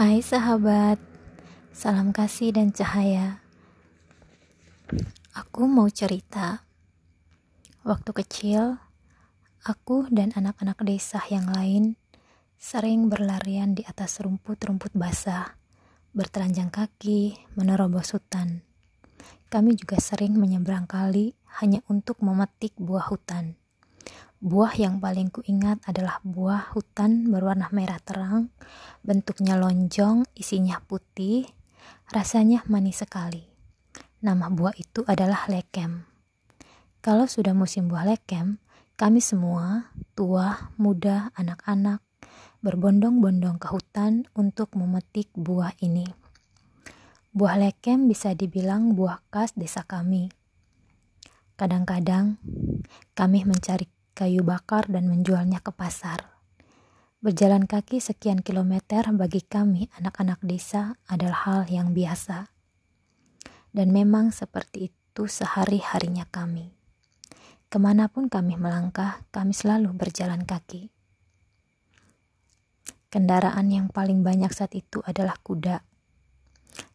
Hai sahabat, salam kasih dan cahaya. Aku mau cerita. Waktu kecil, aku dan anak-anak desa yang lain sering berlarian di atas rumput-rumput basah, bertelanjang kaki, menerobos hutan. Kami juga sering menyeberang kali hanya untuk memetik buah hutan. Buah yang paling kuingat adalah buah hutan berwarna merah terang, bentuknya lonjong, isinya putih, rasanya manis sekali. Nama buah itu adalah lekem. Kalau sudah musim buah lekem, kami semua, tua, muda, anak-anak, berbondong-bondong ke hutan untuk memetik buah ini. Buah lekem bisa dibilang buah khas desa kami. Kadang-kadang kami mencari kayu bakar dan menjualnya ke pasar. Berjalan kaki sekian kilometer bagi kami anak-anak desa adalah hal yang biasa. Dan memang seperti itu sehari-harinya kami. Ke mana pun kami melangkah, kami selalu berjalan kaki. Kendaraan yang paling banyak saat itu adalah kuda.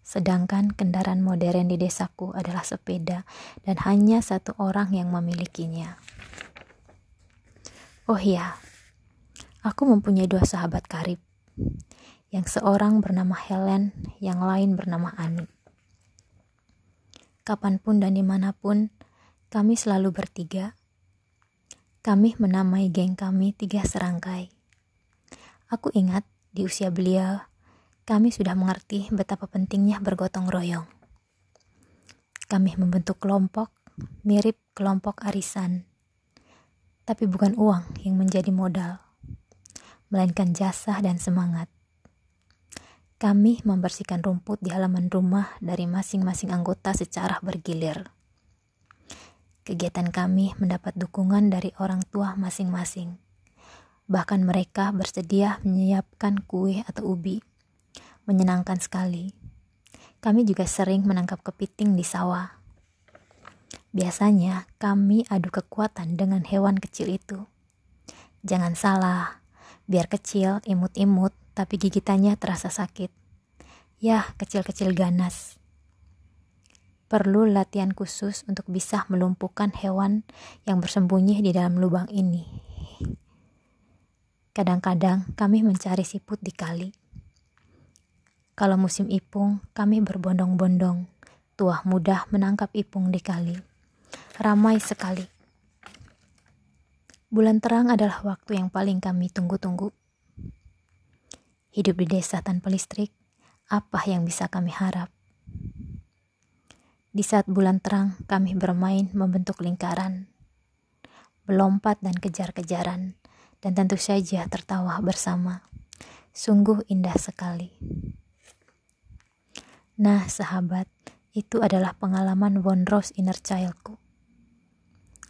Sedangkan kendaraan modern di desaku adalah sepeda dan hanya satu orang yang memilikinya. Oh iya, aku mempunyai dua sahabat karib. Yang seorang bernama Helen, yang lain bernama Ani. Kapan pun dan di mana pun, kami selalu bertiga. Kami menamai geng kami tiga serangkai. Aku ingat di usia beliau, kami sudah mengerti betapa pentingnya bergotong royong. Kami membentuk kelompok mirip kelompok arisan tapi bukan uang yang menjadi modal, melainkan jasa dan semangat. Kami membersihkan rumput di halaman rumah dari masing-masing anggota secara bergilir. Kegiatan kami mendapat dukungan dari orang tua masing-masing. Bahkan mereka bersedia menyiapkan kue atau ubi. Menyenangkan sekali. Kami juga sering menangkap kepiting di sawah Biasanya kami adu kekuatan dengan hewan kecil itu. Jangan salah, biar kecil, imut-imut, tapi gigitannya terasa sakit. Yah, kecil-kecil ganas. Perlu latihan khusus untuk bisa melumpuhkan hewan yang bersembunyi di dalam lubang ini. Kadang-kadang kami mencari siput di kali. Kalau musim ipung, kami berbondong-bondong. Tuah mudah menangkap ipung di kali ramai sekali. Bulan terang adalah waktu yang paling kami tunggu-tunggu. Hidup di desa tanpa listrik, apa yang bisa kami harap? Di saat bulan terang, kami bermain membentuk lingkaran, melompat dan kejar-kejaran, dan tentu saja tertawa bersama. Sungguh indah sekali. Nah, sahabat, itu adalah pengalaman Wondrous Inner Childku.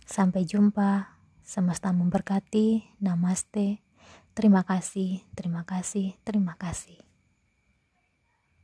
Sampai jumpa. Semesta memberkati. Namaste. Terima kasih, terima kasih, terima kasih.